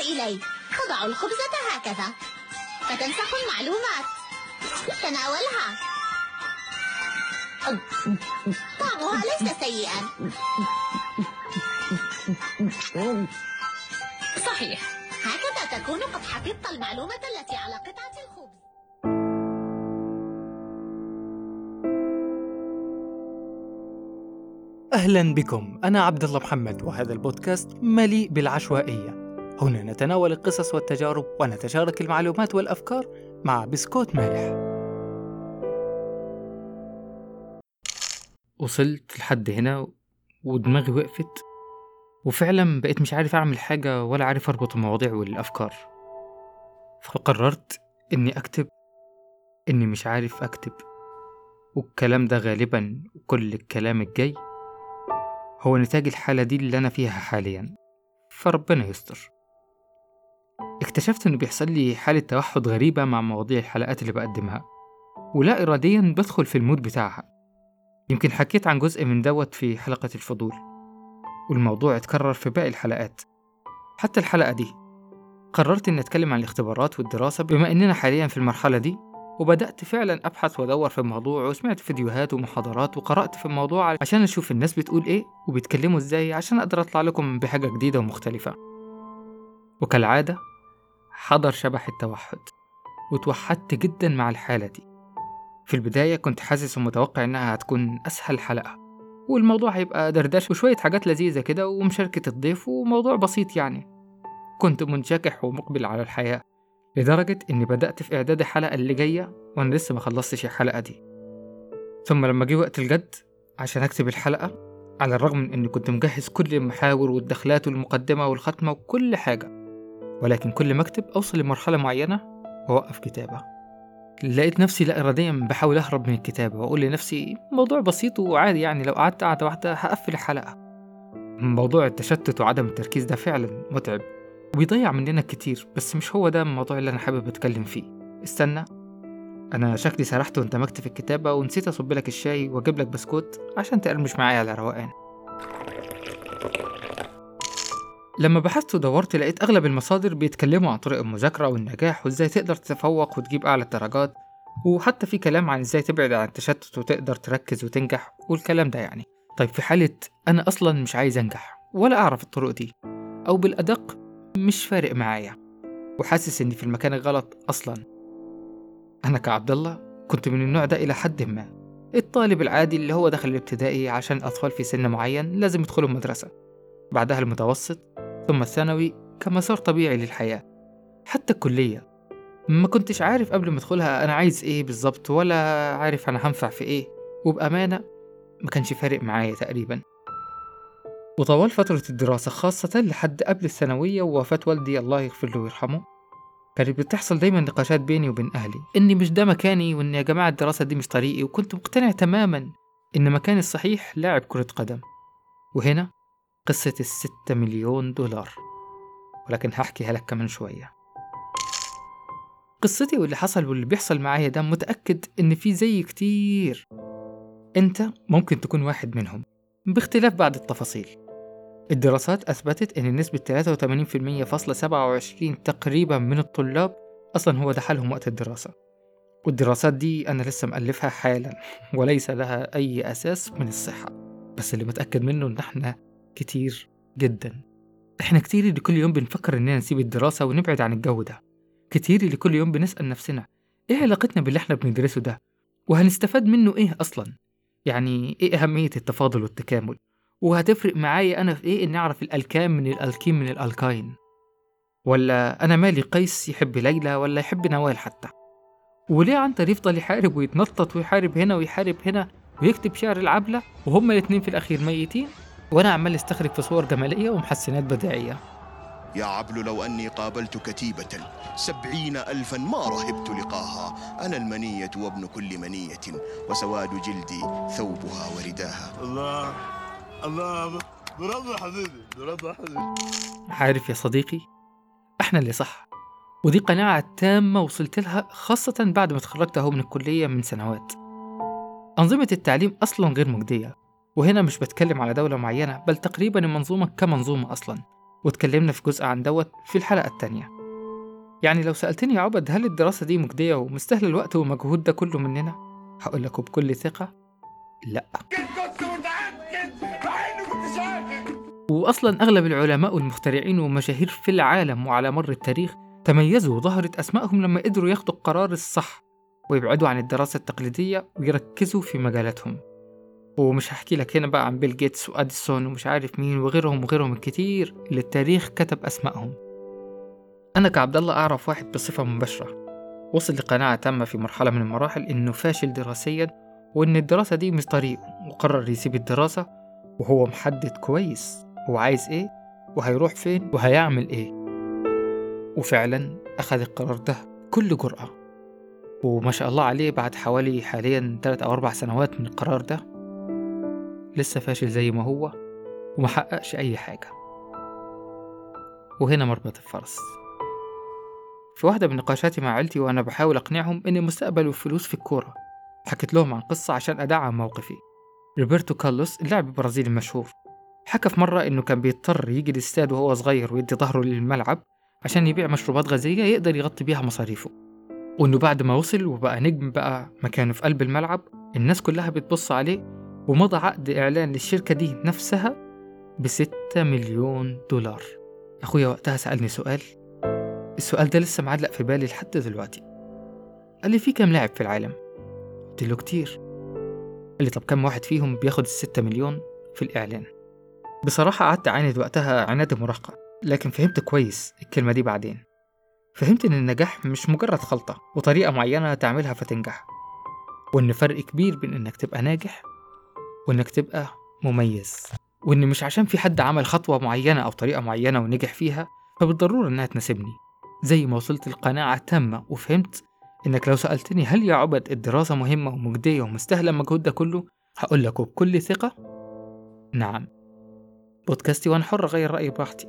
إلي تضع الخبزة هكذا. فتنسخ المعلومات. تناولها. طعمها ليس سيئا. صحيح. هكذا تكون قد حفظت المعلومة التي على قطعة الخبز. أهلا بكم. أنا عبد الله محمد وهذا البودكاست مليء بالعشوائية. هنا نتناول القصص والتجارب ونتشارك المعلومات والأفكار مع بسكوت مالح. وصلت لحد هنا ودماغي وقفت وفعلا بقيت مش عارف أعمل حاجة ولا عارف أربط المواضيع والأفكار. فقررت إني أكتب إني مش عارف أكتب والكلام ده غالبا كل الكلام الجاي هو نتاج الحالة دي اللي أنا فيها حاليا. فربنا يستر. اكتشفت إنه بيحصل لي حالة توحد غريبة مع مواضيع الحلقات اللي بقدمها ولا إراديا بدخل في المود بتاعها. يمكن حكيت عن جزء من دوت في حلقة الفضول والموضوع اتكرر في باقي الحلقات. حتى الحلقة دي قررت إني أتكلم عن الاختبارات والدراسة بما إننا حاليا في المرحلة دي وبدأت فعلا أبحث وأدور في الموضوع وسمعت فيديوهات ومحاضرات وقرأت في الموضوع عشان أشوف الناس بتقول إيه وبيتكلموا إزاي عشان أقدر أطلع لكم بحاجة جديدة ومختلفة. وكالعادة حضر شبح التوحد وتوحدت جدا مع الحالة دي. في البداية كنت حاسس ومتوقع إنها هتكون أسهل حلقة والموضوع هيبقى دردشة وشوية حاجات لذيذة كده ومشاركة الضيف وموضوع بسيط يعني. كنت منشكح ومقبل على الحياة لدرجة إني بدأت في إعداد الحلقة اللي جاية وأنا لسه ما خلصتش الحلقة دي. ثم لما جه وقت الجد عشان أكتب الحلقة على الرغم من إني كنت مجهز كل المحاور والدخلات والمقدمة والختمة وكل حاجة ولكن كل ما أكتب أوصل لمرحلة معينة وأوقف كتابة. لقيت نفسي لا إراديا بحاول أهرب من الكتابة وأقول لنفسي موضوع بسيط وعادي يعني لو قعدت قعدة واحدة هقفل الحلقة. موضوع التشتت وعدم التركيز ده فعلا متعب وبيضيع مننا كتير بس مش هو ده الموضوع اللي أنا حابب أتكلم فيه. استنى. أنا شكلي سرحت واندمجت في الكتابة ونسيت أصب لك الشاي وأجيب لك بسكوت عشان تقرمش معايا على روقان. لما بحثت ودورت لقيت أغلب المصادر بيتكلموا عن طرق المذاكرة والنجاح وإزاي تقدر تتفوق وتجيب أعلى الدرجات وحتى في كلام عن إزاي تبعد عن التشتت وتقدر تركز وتنجح والكلام ده يعني. طيب في حالة أنا أصلا مش عايز أنجح ولا أعرف الطرق دي أو بالأدق مش فارق معايا وحاسس إني في المكان الغلط أصلا. أنا كعبد الله كنت من النوع ده إلى حد ما. الطالب العادي اللي هو دخل الابتدائي عشان الأطفال في سن معين لازم يدخلوا المدرسة. بعدها المتوسط ثم الثانوي كمسار طبيعي للحياة حتى الكلية. ما كنتش عارف قبل ما أدخلها أنا عايز إيه بالظبط ولا عارف أنا هنفع في إيه. وبأمانة ما كانش فارق معايا تقريبا. وطوال فترة الدراسة خاصة لحد قبل الثانوية ووفاة والدي الله يغفر له ويرحمه كانت بتحصل دايما نقاشات بيني وبين أهلي إني مش ده مكاني وإن يا جماعة الدراسة دي مش طريقي وكنت مقتنع تماما إن مكاني الصحيح لاعب كرة قدم. وهنا قصة الستة مليون دولار. ولكن هحكيها لك كمان شوية. قصتي واللي حصل واللي بيحصل معايا ده متأكد إن في زي كتير. أنت ممكن تكون واحد منهم باختلاف بعض التفاصيل. الدراسات أثبتت إن نسبة 83.27 تقريبا من الطلاب أصلا هو ده حالهم وقت الدراسة. والدراسات دي أنا لسه مألفها حالا وليس لها أي أساس من الصحة. بس اللي متأكد منه إن إحنا كتير جدا. إحنا كتير اللي كل يوم بنفكر إننا نسيب الدراسة ونبعد عن الجو ده. كتير اللي كل يوم بنسأل نفسنا إيه علاقتنا باللي إحنا بندرسه ده؟ وهنستفاد منه إيه أصلا؟ يعني إيه أهمية التفاضل والتكامل؟ وهتفرق معايا أنا في إيه إني أعرف الألكام من الألكين من الألكاين ولا أنا مالي قيس يحب ليلى ولا يحب نوال حتى؟ وليه عنتر يفضل يحارب ويتنطط ويحارب هنا ويحارب هنا ويكتب شعر العبلة وهما الاتنين في الأخير ميتين؟ وأنا عمال استخرج في صور جمالية ومحسنات بديعية يا عبل لو أني قابلت كتيبة سبعين ألفا ما رهبت لقاها. أنا المنية وابن كل منية وسواد جلدي ثوبها ورداها. الله الله برافو حبيبي برافو حبيبي. عارف يا صديقي إحنا اللي صح. ودي قناعة تامة وصلت لها خاصة بعد ما اتخرجت أهو من الكلية من سنوات. أنظمة التعليم أصلا غير مجدية. وهنا مش بتكلم على دولة معينة بل تقريبا المنظومة كمنظومة أصلا. واتكلمنا في جزء عن دوت في الحلقة التانية. يعني لو سألتني يا عبد هل الدراسة دي مجدية ومستاهلة الوقت والمجهود ده كله مننا؟ هقول لك بكل ثقة لأ. وأصلا أغلب العلماء والمخترعين والمشاهير في العالم وعلى مر التاريخ تميزوا وظهرت أسمائهم لما قدروا ياخدوا القرار الصح ويبعدوا عن الدراسة التقليدية ويركزوا في مجالاتهم. ومش هحكي لك هنا بقى عن بيل جيتس وأديسون ومش عارف مين وغيرهم وغيرهم الكتير اللي التاريخ كتب أسمائهم. أنا كعبد الله أعرف واحد بصفة مباشرة. وصل لقناعة تامة في مرحلة من المراحل إنه فاشل دراسيا وإن الدراسة دي مش طريقه وقرر يسيب الدراسة وهو محدد كويس. هو عايز إيه؟ وهيروح فين؟ وهيعمل إيه؟ وفعلا أخذ القرار ده بكل جرأة. وما شاء الله عليه بعد حوالي حاليا 3 أو أربع سنوات من القرار ده لسه فاشل زي ما هو ومحققش أي حاجة. وهنا مربط الفرس. في واحدة من نقاشاتي مع عيلتي وأنا بحاول أقنعهم إن المستقبل والفلوس في الكورة. حكيت لهم عن قصة عشان أدعم موقفي. روبرتو كارلوس اللاعب البرازيلي المشهور حكى في مرة إنه كان بيضطر يجي الاستاد وهو صغير ويدي ظهره للملعب عشان يبيع مشروبات غازية يقدر يغطي بيها مصاريفه. وإنه بعد ما وصل وبقى نجم بقى مكانه في قلب الملعب الناس كلها بتبص عليه ومضى عقد إعلان للشركة دي نفسها بستة مليون دولار. أخويا وقتها سألني سؤال. السؤال ده لسه معلق في بالي لحد دلوقتي. قال لي في كام لاعب في العالم؟ قلت له كتير. قال لي طب كم واحد فيهم بياخد الستة مليون في الإعلان؟ بصراحة قعدت أعاند وقتها عناد المراهقة لكن فهمت كويس الكلمة دي بعدين. فهمت إن النجاح مش مجرد خلطة وطريقة معينة تعملها فتنجح وإن فرق كبير بين إنك تبقى ناجح وإنك تبقى مميز. وإن مش عشان في حد عمل خطوة معينة أو طريقة معينة ونجح فيها فبالضرورة إنها تناسبني. زي ما وصلت لقناعة تامة وفهمت إنك لو سألتني هل يا عبد الدراسة مهمة ومجدية ومستاهلة المجهود ده كله هقول لك وبكل ثقة نعم. بودكاستي وأنا حر أغير رأيي براحتي.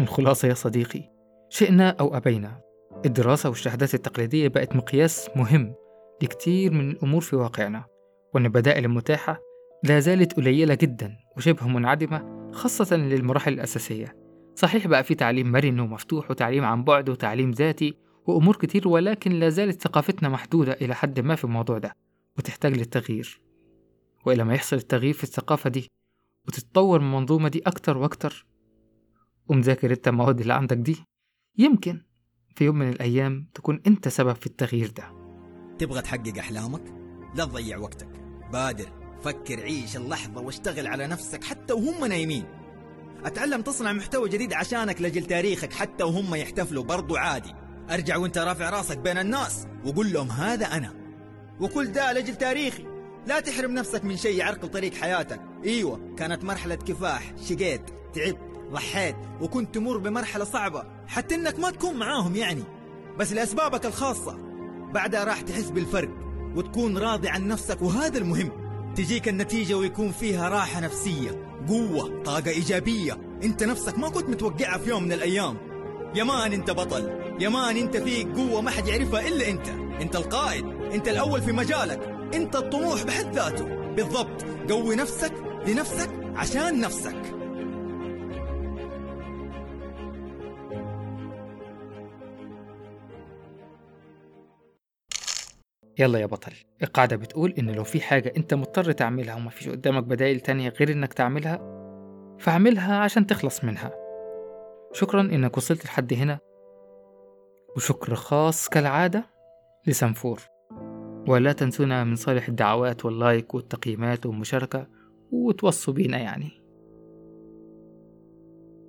الخلاصة يا صديقي شئنا أو أبينا الدراسة والشهادات التقليدية بقت مقياس مهم لكتير من الأمور في واقعنا وأن البدائل المتاحة لا زالت قليلة جدا وشبه منعدمة خاصة للمراحل الأساسية. صحيح بقى في تعليم مرن ومفتوح وتعليم عن بعد وتعليم ذاتي وأمور كتير ولكن لا زالت ثقافتنا محدودة إلى حد ما في الموضوع ده وتحتاج للتغيير. وإلى ما يحصل التغيير في الثقافة دي وتتطور من المنظومة دي أكتر وأكتر. ومذاكر أنت المواد اللي عندك دي. يمكن في يوم من الأيام تكون أنت سبب في التغيير ده. تبغى تحقق أحلامك؟ لا تضيع وقتك. بادر. فكر عيش اللحظة واشتغل على نفسك حتى وهم نايمين. أتعلم تصنع محتوى جديد عشانك لأجل تاريخك حتى وهم يحتفلوا برضو عادي. أرجع وانت رافع راسك بين الناس وقول لهم هذا أنا. وكل ده لأجل تاريخي. لا تحرم نفسك من شيء يعرقل طريق حياتك. إيوه كانت مرحلة كفاح شقيت تعبت ضحيت وكنت تمر بمرحلة صعبة حتى إنك ما تكون معاهم يعني. بس لأسبابك الخاصة. بعدها راح تحس بالفرق وتكون راضي عن نفسك وهذا المهم. تجيك النتيجة ويكون فيها راحة نفسية قوة طاقة إيجابية. أنت نفسك ما كنت متوقعها في يوم من الأيام. يا مان أنت بطل يا مان أنت فيك قوة ما حد يعرفها إلا أنت. أنت القائد أنت الأول في مجالك. أنت الطموح بحد ذاته. بالضبط قوي نفسك لنفسك عشان نفسك. يلا يا بطل. القاعدة بتقول إن لو في حاجة أنت مضطر تعملها ومفيش قدامك بدائل تانية غير إنك تعملها فاعملها عشان تخلص منها. شكرا إنك وصلت لحد هنا. وشكر خاص كالعادة لسنفور. ولا تنسونا من صالح الدعوات واللايك والتقييمات والمشاركة وتوصوا بينا يعني.